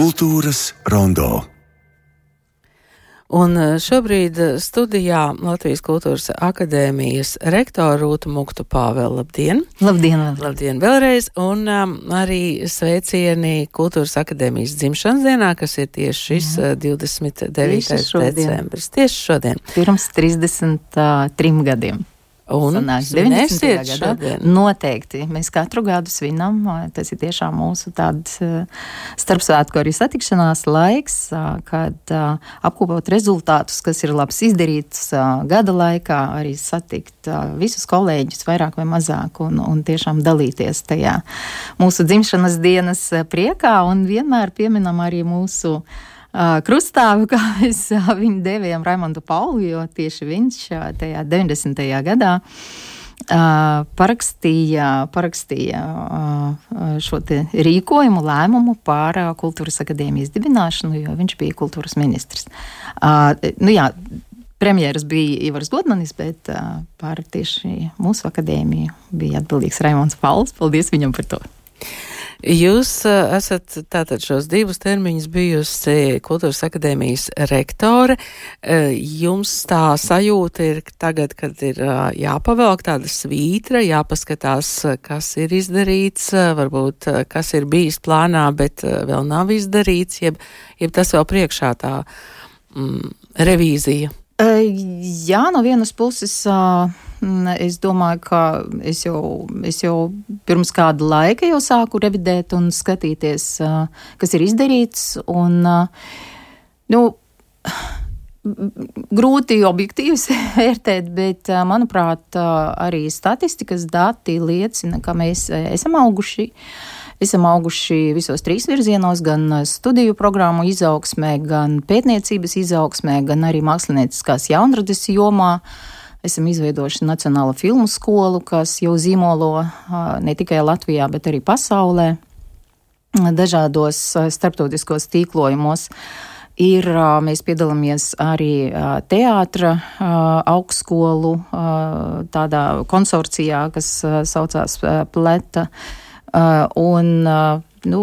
Kultūras rondo. Un eh, šobrīd eh, studijā Latvijas Kultūras akadēmijas rektora Rūta Muktu Pāvela. Labdien! Labdien! Vēl. Labdien vēlreiz! Un um, arī sveicieni Kultūras akadēmijas dzimšanas dienā, kas ir tieši šis Jā. 29. Tieši decembris. Tieši šodien. Pirms 33 gadiem. Un sanāks 90. gadā. Šodien. Noteikti. Mēs katru gadu svinam. Tas ir tiešām mūsu tāds starpsvētku arī satikšanās laiks, kad apkopot rezultātus, kas ir labs izdarīts gada laikā, arī satikt visus kolēģus vairāk vai mazāk un, un tiešām dalīties tajā mūsu dzimšanas dienas priekā un vienmēr pieminam arī mūsu krustāvu, kā mēs viņu devējam Raimondu Paulu, jo tieši viņš tajā 90. gadā parakstīja, parakstīja šo rīkojumu, lēmumu par kultūras akadēmijas dibināšanu, jo viņš bija kultūras ministrs. Nu, jā, premjeras bija Ivars Godmanis, bet par tieši mūsu akadēmiju bija atbildīgs Raimons Pauls. Paldies viņam par to! Jūs uh, esat tātad šos divus termiņus bijusi Kultūras akadēmijas rektore. Uh, jums tā sajūta ir tagad, kad ir uh, jāpavelk tāda svītra, jāpaskatās, kas ir izdarīts, varbūt kas ir bijis plānā, bet vēl nav izdarīts, jeb, jeb tas vēl priekšā tā mm, revīzija. Jā, no vienas puses. Uh Es domāju, ka es jau, es jau pirms kāda laika jau sāku revidēt un skatīties, kas ir izdarīts. Un, nu, grūti objektīvi vērtēt, bet, manuprāt, arī statistikas dati liecina, ka mēs esam auguši. Esam auguši visos trīs virzienos, gan studiju programmu izaugsmē, gan pētniecības izaugsmē, gan arī mākslinieckās jaunradas jomā. Esam izveidojuši Nacionālo filmu skolu, kas jau zīmolo ne tikai Latvijā, bet arī pasaulē dažādos starptautiskos tīklojumos. Ir, mēs piedalāmies arī teātra augstskolu tādā konsorcijā, kas saucās Pleta. Un, nu,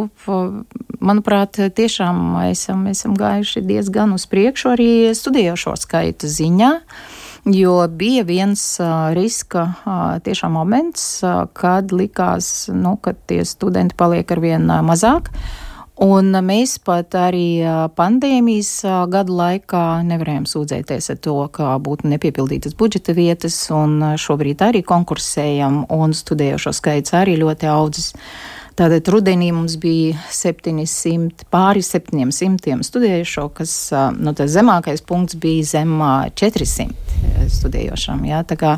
manuprāt, tiešām esam, esam gājuši diezgan uz priekšu arī studējošo skaita ziņā. Uh, Jo bija viens uh, riska uh, tiešām moments, uh, kad likās, nu, ka tie studenti paliek ar vien uh, mazāk. Un mēs pat arī pandēmijas gadu laikā nevarējām sūdzēties ar to, ka būtu nepiepildītas budžeta vietas, un šobrīd arī konkursējam, un studējošo skaits arī ļoti audzis. Tātad rudenī mums bija 700, pāri 700 studējušo, kas nu, zemākais punkts bija zem 400 studējošām. Jā, tā kā,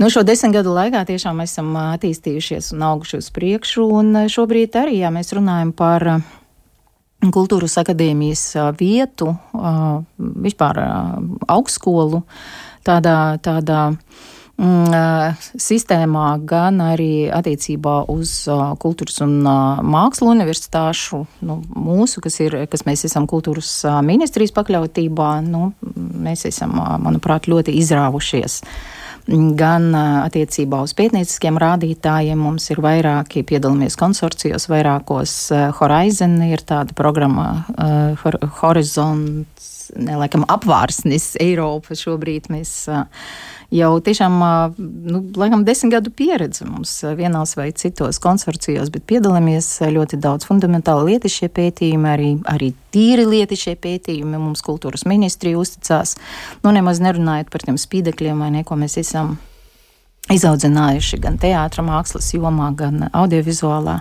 Nu, šo desmit gadu laikā tiešām esam attīstījušies un auguši uz priekšu, un šobrīd arī, ja mēs runājam par kultūras akadēmijas vietu, vispār augstskolu, tādā, tādā Mm, sistēmā, gan arī attiecībā uz kultūras un mākslu universitāšu, nu, mūsu, kas, ir, kas mēs esam kultūras ministrijas pakļautībā, nu, mēs esam, manuprāt, ļoti izrāvušies gan attiecībā uz pētnieciskiem rādītājiem. Mums ir vairāki, piedalāmies konsorcijos, vairākos Horizon ir tāda programma Horizons, ne laikam apvārsnis Eiropa šobrīd mēs jau tiešām, nu, laikam, desmit gadu pieredze mums vienos vai citos konsorcijos, bet piedalāmies ļoti daudz fundamentāli lietišie pētījumi, arī, arī tīri lietišie pētījumi. Mums kultūras ministrija uzticās, nu, nemaz nerunājot par tiem spīdekļiem vai neko mēs esam izaudzinājuši gan teātra mākslas jomā, gan audiovizuālā.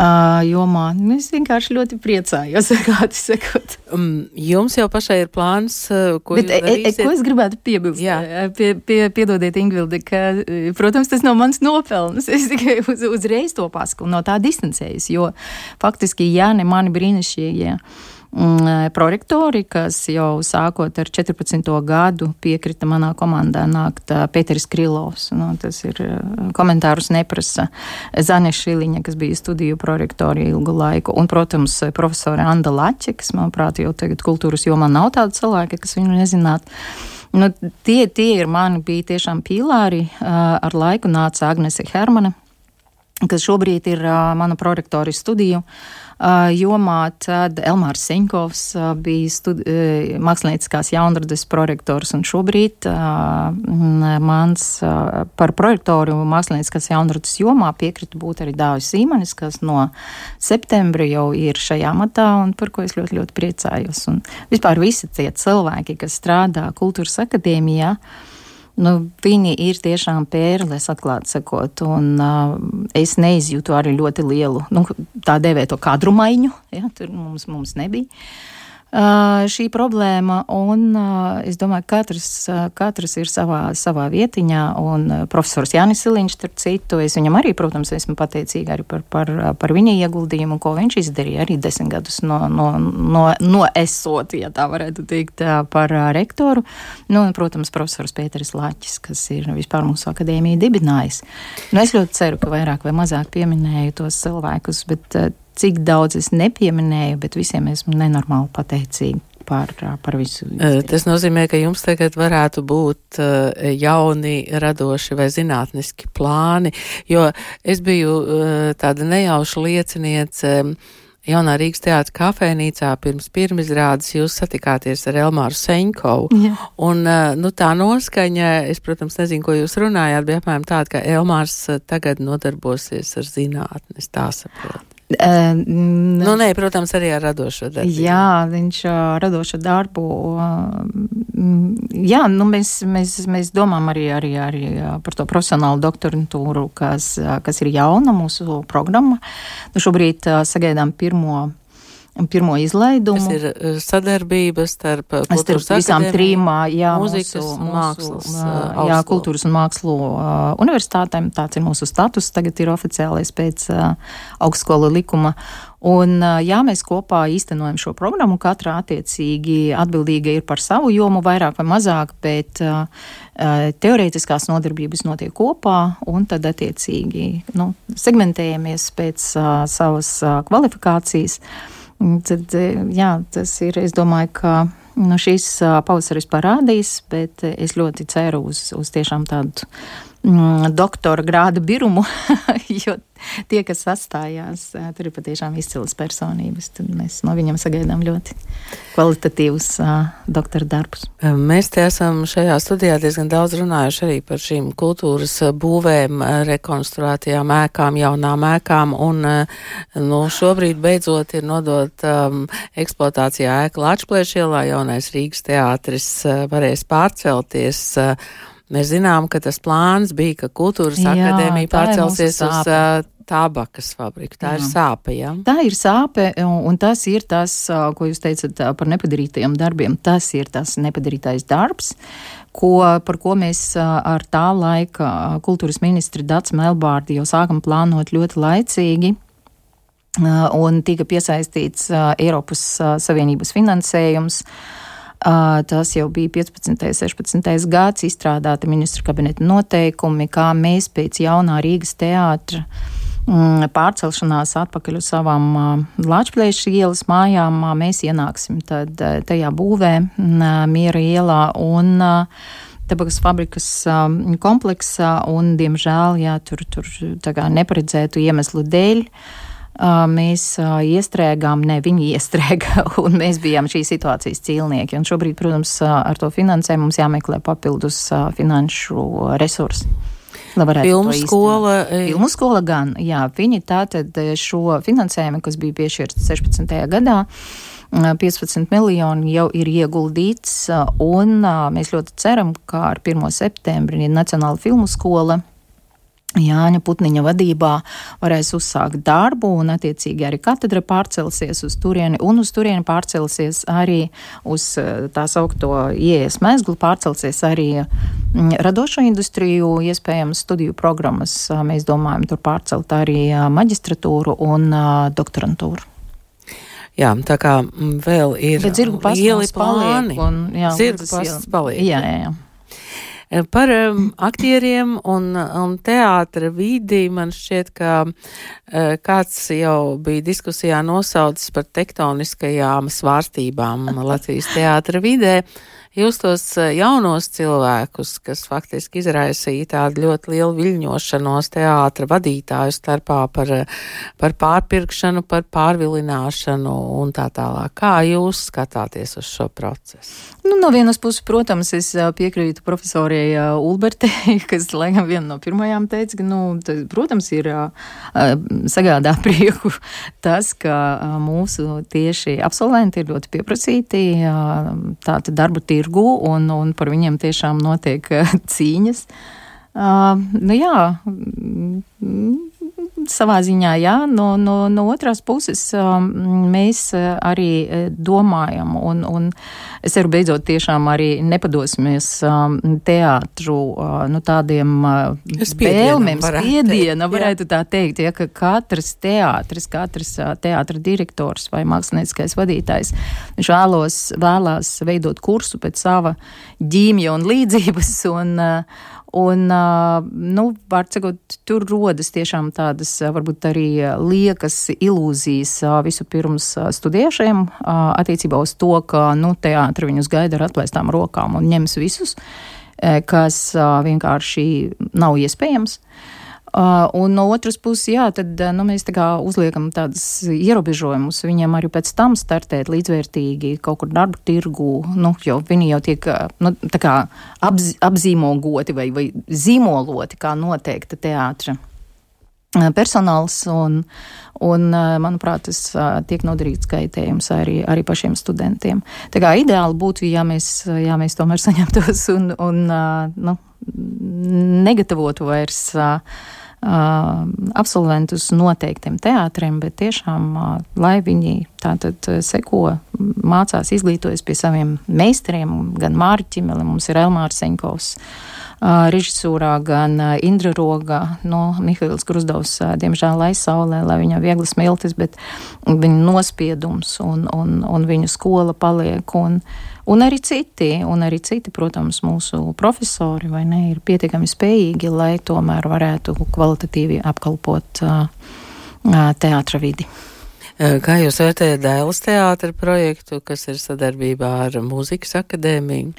Uh, jomā. Es vienkārši ļoti priecājos, kādi sakot. Um, jums jau pašai ir plāns, ko Bet, e, e, darīsiet? Ko es gribētu piebilst? Jā. Pie, pie, piedodiet, Ingvilde, ka, protams, tas nav mans nopelns. Es tikai uz, uzreiz to pasaku no tā distancējas, jo faktiski, ja ne mani brīnišķīgie. Ja, e, prorektori, kas jau sākot ar 14. gadu piekrita manā komandā nākt e, Pēteris Krilovs. Nu, tas ir e, komentārus neprasa Zaņa Šiliņa, kas bija studiju prorektori ilgu laiku, un, protams, profesora Anda Laķe, kas, manuprāt, jau tagad kultūras jomā nav tāda cilvēka, kas viņu nezināt. Nu, tie, tie ir mani bija tiešām pīlāri. Ar laiku nāca Agnese Hermane kas šobrīd ir mana prorektora studiju jomā, tad Elmārs Senkovs bija studi mākslinieckās jaunradas prorektors, un šobrīd mans par prorektoru mākslinieckās jaunradas jomā piekrita būt arī Dāvis Sīmanis, kas no septembra jau ir šajā matā, un par ko es ļoti, ļoti priecājos. Un vispār visi tie cilvēki, kas strādā kultūras akadēmijā, nu, viņi ir tiešām pērles, atklāti sakot. Un, uh, es neizjūtu arī ļoti lielu, nu, tā dēvēto kadru maiņu. Ja, tur mums, mums nebija. Uh, šī problēma, un es domāju, ka katrs, katrs ir savā, savā vietiņā, un profesors Jānis Siliņš, starp citu, es viņam arī, protams, esmu pateicīga arī par, par, par viņa ieguldījumu, ko viņš izdarīja arī desmit gadus no, no, no, no esot, ja tā varētu teikt, par rektoru. Nu, un, protams, profesors Pēteris Laķis, kas ir vispār mūsu akadēmiju dibinājis. Nu, es ļoti ceru, ka vairāk vai mazāk pieminēju tos cilvēkus, bet cik daudz es nepieminēju, bet visiem esmu nenormāli pateicīga. Par, par visu. Tas nozīmē, ka jums tagad varētu būt jauni, radoši vai zinātniski plāni, jo es biju tāda nejauša lieciniece. Jaunā Rīgas teātra kafejnīcā pirms pirmizrādes jūs satikāties ar Elmāru Seņkovu. Jā. Un, nu, tā noskaņa, es, protams, nezinu, ko jūs runājāt, bija apmēram tāda, ka Elmārs tagad nodarbosies ar zinātnes, tā saprot. Uh, nu, nē, protams, arī ar radošo darbu. Jā, viņš uh, radošo darbu. Uh, jā, nu, mēs, mēs, mēs domājam arī, arī, arī par to profesionālu doktorantūru, kas, kas ir jauna mūsu programma. Nu, šobrīd sagaidām pirmo pirmo izlaidumu. Tas ir eh, sadarbība starp, eh, starp visām trim jā, mūzikas mūsu, un mākslas. Mūsu, jā, kultūras un mākslu universitātēm. Tāds ir mūsu status. Tagad ir oficiālais pēc augstskola likuma. Un, jā, mēs kopā īstenojam šo programmu. Katra attiecīgi atbildīga ir par savu jomu, vairāk vai mazāk, bet uh, teorētiskās nodarbības notiek kopā, un tad attiecīgi nu, segmentējamies pēc uh, savas uh, kvalifikācijas. Uh, Tad, e, jā, tas ir, es domāju, ka nu, šīs pavasaris parādīs, bet es ļoti ceru uz, uz tiešām tādu mm, doktora grādu birumu, jo tie, kas sastājās, tur ir patiešām izcils personības. Tad mēs no viņiem sagaidām ļoti kvalitatīvus uh, doktora darbus. Mēs te esam šajā studijā diezgan daudz runājuši arī par šīm kultūras būvēm, rekonstruētajām ēkām, jaunām ēkām, un nu, šobrīd beidzot ir nodot um, eksploatācijā ēka Lāčplēšielā, jaunais Rīgas teātris varēs pārcelties. Uh, Mēs zinām, ka tas plāns bija, ka kultūras jā, akadēmija pārcelsies uz uh, tabakas fabriku. Tā jā. ir sāpe, jā? Tā ir sāpe, un, tas ir tas, ko jūs teicat par nepadarītajiem darbiem. Tas ir tas nepadarītais darbs, ko, par ko mēs ar tā laika kultūras ministri Dats Melbārdi jau sākam plānot ļoti laicīgi. Un tika piesaistīts Eiropas Savienības finansējums. Uh, Tas jau bija 15. un 16. gads, izstrādāta ministra kabineta noteikumi, kā mēs pēc jaunā Rīgas teātra mm, pārcelšanās atpakaļ uz savām Latvijas ielas mājām, mēs ienāksim tajā būvē, Miera ielā un tabakas fabrikas kompleksā, un, diemžēl, jā, tur, tur neparedzētu iemeslu dēļ. Uh, mēs iestrēgām, ne viņi iestrēga, un mēs bijām šīs situācijas cīlnieki. Un šobrīd, protams, ar to finansējumu mums jāmeklē papildus finanšu resursi. Filmu skola. Filmu skola gan, jā, viņi tātad šo finansējumu, kas bija piešķirts 16. gadā, 15 miljoni jau ir ieguldīts, un mēs ļoti ceram, ka ar 1. septembri Nacionāla filmu skola Jāņa Putniņa vadībā varēs uzsākt darbu, un attiecīgi arī katedra pārcelsies uz turieni, un uz turieni pārcelsies arī uz eh, tā saukto ieejas mezglu, pārcelsies arī mm, radošo industriju, iespējams, studiju programmas. Mēs domājam tur pārcelt arī maģistratūru un doktorantūru. Jā, tā kā mm, vēl ir lieli plāni. Un, jā, zirgu pasts paliek. Jā, jā, jā. Par um, aktieriem un, un teātra vidi man šķiet, ka uh, kāds jau bija diskusijā nosaucis par tektoniskajām svārstībām Latvijas teātra vidē, jūs tos jaunos cilvēkus, kas faktiski izraisīja tādu ļoti lielu viļņošanos teātra vadītāju starpā par, par pārpirkšanu, par pārvilināšanu un tā tālāk. Kā jūs skatāties uz šo procesu? Nu, no vienas puses, protams, es piekrītu profesorijai Ulbertei, kas laikam viena no pirmajām teica, ka, nu, tas, protams, ir sagādā prieku tas, ka mūsu tieši absolventi ir ļoti pieprasīti tātad darba tirgu un, un par viņiem tiešām notiek cīņas. Uh, nu jā, savā ziņā, jā, no, no, no otras puses mēs arī domājam, un, un es ceru beidzot tiešām arī nepadosimies teātru, nu tādiem vēlmēm, spiediena, varētu tā teikt, ja, ka katrs teātris, katrs teātra direktors vai mākslinieckais vadītājs, viņš vēlos, vēlās veidot kursu pēc sava ģīmja un līdzības, un, Un, nu, sakot, tur rodas tiešām tādas, varbūt arī liekas ilūzijas vispirms studiešiem attiecībā uz to, ka, nu, teātri viņus gaida ar atlaistām rokām un ņems visus, kas vienkārši nav iespējams. Uh, un no otras puses, jā, tad uh, nu, mēs tā uzliekam tādus ierobežojumus viņiem arī pēc tam startēt līdzvērtīgi kaut kur darba tirgu, nu, jo viņi jau tiek uh, nu, apz, apzīmogoti vai, vai zīmoloti kā noteikta teātra personāls, un, un manuprāt, tas tiek nodarīts kaitējums arī, arī pašiem studentiem. Tā kā ideāli būtu, ja mēs, ja mēs tomēr saņemtos un, un nu, negatavotu vairs Uh, absolventus noteiktiem teātriem, bet tiešām, lai viņi tātad seko, mācās, izglītojas pie saviem meistariem, gan Mārķim, mums ir Elmārs Senkovs. Režisūrā, gan Indra Roga, no Mihails Grusdovs, diemžēl aizsaulē, lai viņam viegli smiltis, bet viņa nospiedums un, un, un viņa skola paliek. Un, Un arī citi, un arī citi, protams, mūsu profesori vai ne, ir pietiekami spējīgi, lai tomēr varētu kvalitatīvi apkalpot uh, teātra vidi. Kā jūs vērtējat Dēlas teātra projektu, kas ir sadarbībā ar Mūzikas akadēmiju?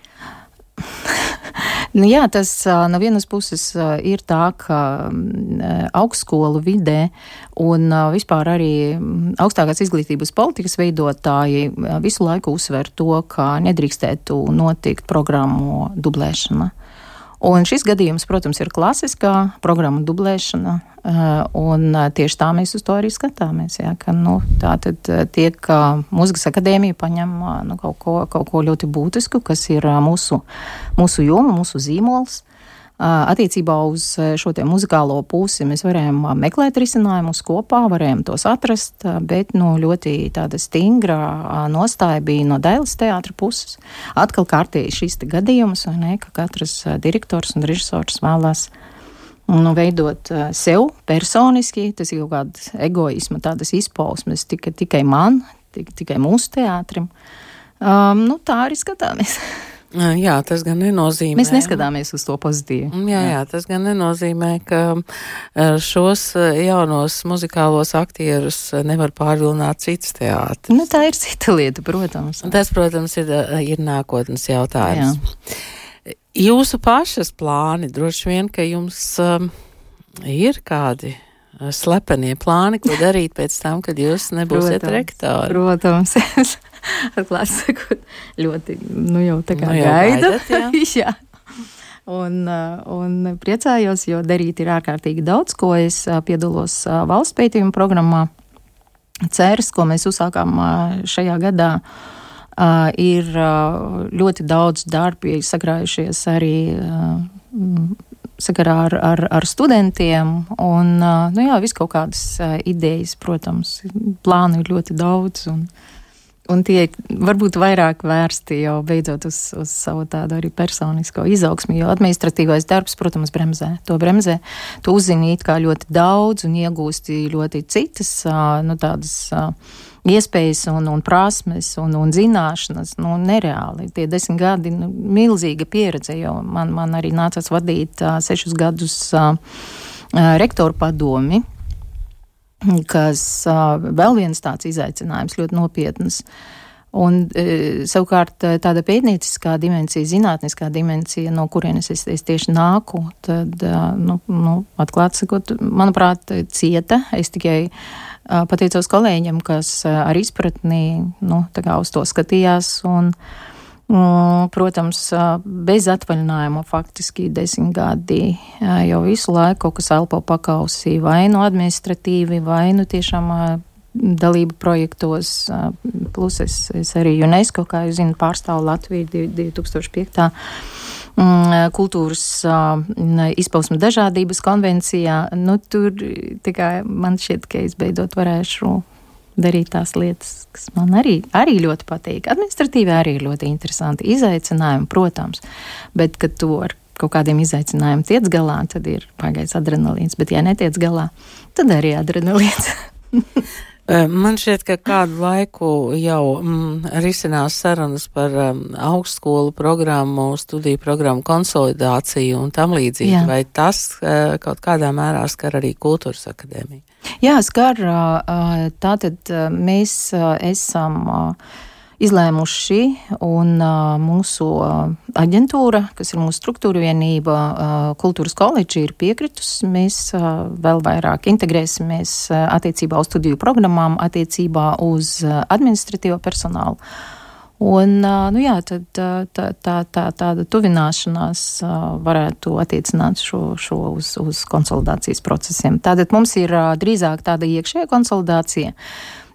Nu, jā, tas no vienas puses ir tā, ka augstskolu vidē un vispār arī augstākās izglītības politikas veidotāji visu laiku uzsver to, ka nedrīkstētu notikt programmu dublēšana. Un šis gadījums, protams, ir klasiskā programma dublēšana, eh, un eh, tieši tā mēs uz to arī skatāmies. Jā, ka, nu, tā tad eh, tiek mūzikas akadēmija paņem nu, kaut, ko, kaut ko ļoti būtisku, kas ir mūsu, mūsu joma, mūsu zīmols. Attiecībā uz šo muzikālo pusi mēs varējām meklēt risinājumus kopā, varējām tos atrast, bet nu, ļoti tāda stingra nostāja bija no Dēls teātra puses. Atkal kārtīgi šis gadījums, ne, ka katrs direktors un režisors vēlās nu, veidot sev personiski, tas ir kaut kāds egoisma, tādas izpausmes tikai, tikai man, tikai mūsu teātrim. Um, nu, tā arī skatāmies. Jā, tas gan nenozīmē. Mēs neskatāmies uz to pozitīvi. Mm, jā, jā, tas gan nenozīmē, ka šos jaunos muzikālos aktierus nevar pārvilināt cits teātris. Nu, tā ir cita lieta, protams. Tas, protams, ir, ir nākotnes jautājums. Jā. Jūsu pašas plāni droši vien, ka jums um, ir kādi slepenie plāni, ko darīt pēc tam, kad jūs nebūsiet rektori. Protams, atklāt sakot, ļoti, nu jau tā kā nu, gaida. Gaidat, jā. jā. Un, un priecājos, jo darīt ir ārkārtīgi daudz, ko es piedalos valsts pētījuma programmā. Ceres, ko mēs uzsākām šajā gadā, ir ļoti daudz darbi sakrājušies arī sakarā ar, ar, ar studentiem. Un, nu jā, vis kaut kādas idejas, protams, plānu ir ļoti daudz. Un, un tie varbūt vairāk vērsti jau beidzot uz, uz savu tādu arī personisko izaugsmu, jo administratīvais darbs, protams, bremzē. To bremzē, tu uzzini it kā ļoti daudz un iegūsti ļoti citas, nu, tādas iespējas un, un prasmes un, un zināšanas, nu, nereāli. Tie desmit gadi, nu, milzīga pieredze, jo man, man arī nācās vadīt uh, sešus gadus uh, rektoru padomi, kas uh, vēl viens tāds izaicinājums ļoti nopietns. Un e, savukārt e, tāda pētnieciskā dimensija, zinātniskā dimensija, no kurienes es, es tieši nāku, tad, e, nu, nu atklāti sakot, manuprāt, cieta. Es tikai pateicos kolēģiem, kas ar izpratnī, nu, uz to skatījās un, mm, Protams, bez atvaļinājuma faktiski desmit gadi jau visu laiku kaut kas elpo pakausī, vai nu administratīvi, vai nu tiešām dalību projektos, plus es, es arī UNESCO, kā jūs zināt, pārstāvu Latviju 2005. Mm, kultūras izpausmu dažādības konvencijā. Nu, tur man šķiet, ka es beidzot varēšu darīt tās lietas, kas man arī, arī ļoti patīk. Administratīvi arī ir ļoti interesanti. Izaicinājumi, protams, bet, kad tu ar kaut kādiem izaicinājumiem tiec galā, tad ir pagājis adrenalīns, bet ja netiec galā, tad arī adrenalīns. Man šķiet, ka kādu laiku jau mm, risinās sarunas par um, augstskolu programmu, studiju programmu konsolidāciju un tam līdzīgi. Jā. Vai tas uh, kaut kādā mērā skar arī kultūras akadēmiju? Jā, skar. Uh, tātad mēs uh, esam. Uh, izlēmuši, un uh, mūsu aģentūra, kas ir mūsu struktūra vienība, uh, kultūras koledži, ir piekritusi. Mēs uh, vēl vairāk integrēsimies uh, attiecībā uz studiju programmām, attiecībā uz uh, administratīvo personālu. Un, nu jā, tad, tā, tā, tā, tāda tuvināšanās varētu attiecināt šo, šo uz, uz konsolidācijas procesiem. Tātad mums ir drīzāk tāda iekšējā konsolidācija.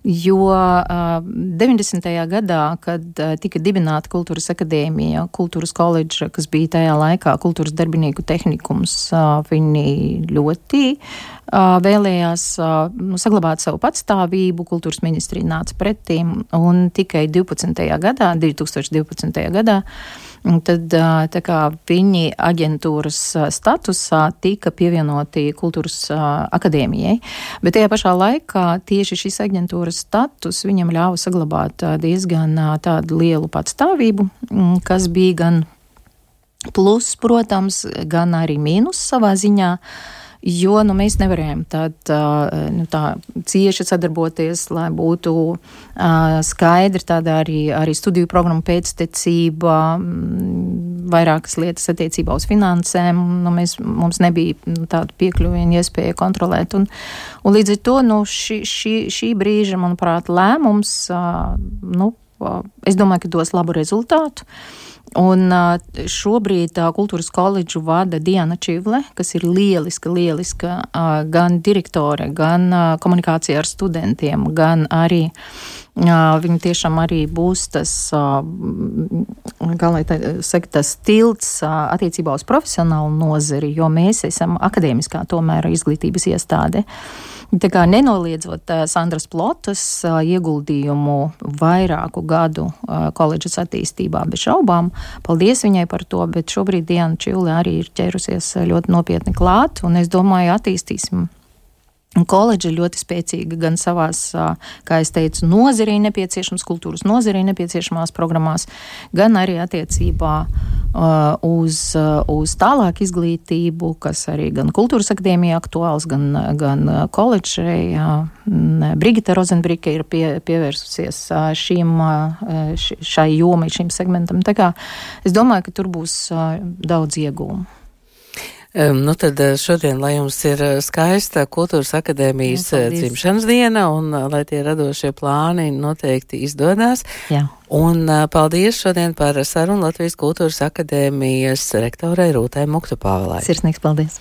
Jo uh, 90. gadā, kad tika dibināta Kultūras akadēmija, Kultūras koledža, kas bija tajā laikā kultūras darbinieku tehnikums, viņi ļoti vēlējās nu, saglabāt savu patstāvību. Kultūras ministrija nāca pretīm un tikai 12. gadā, 2012. gadā, Tad kā, viņi aģentūras statusā tika pievienoti kultūras akadēmijai, bet tajā pašā laikā tieši šis aģentūras status viņam ļāva saglabāt diezgan tādu lielu patstāvību, kas bija gan plus, protams, gan arī mīnus savā ziņā. Uh, jo nu, mēs nevarējām tad, nu, tā cieši sadarboties, lai būtu skaidri tāda arī, arī studiju programma pēctecība, vairākas lietas attiecībā uz finansēm. Nu, mēs, mums nebija nu, tāda piekļuva un iespēja kontrolēt. Un, un līdz ar to nu, šī, šī, šī brīža, manuprāt, lēmums, nu, es domāju, ka dos labu rezultātu. Un šobrīd kultūras koledžu vada Diana Čivle, kas ir lieliska, lieliska gan direktore, gan komunikācija ar studentiem, gan arī Viņa tiešām arī būs tas, kā lai saka, tas tilts attiecībā uz profesionālu nozari, jo mēs esam akadēmiskā tomēr izglītības iestāde. Tā kā nenoliedzot Sandras Plotas ieguldījumu vairāku gadu koledžas attīstībā, bez šaubām, paldies viņai par to, bet šobrīd Diana Čivle arī ir ķērusies ļoti nopietni klāt, un es domāju, attīstīsim Koledža ir ļoti spēcīga gan savās, kā es teicu, nozarī nepieciešamās, kultūras nozarī nepieciešamās programmās, gan arī attiecībā uz, uz tālāku izglītību, kas arī gan kultūras akadēmija aktuāls, gan, gan koledžai. Brigita Rozenbrika ir pie, pievērsusies šīm, šai jomai, šim segmentam. Tā kā es domāju, ka tur būs daudz iegūmu. Um, nu tad eh, šodien, lai jums ir eh, skaista kultūras akadēmijas Jā, eh, dzimšanas diena un lai tie radošie plāni noteikti izdodās. Jā. Un paldies šodien par sarunu Latvijas kultūras akadēmijas rektorai Rūtai Muktu Pāvelai. Sirsnīgs paldies!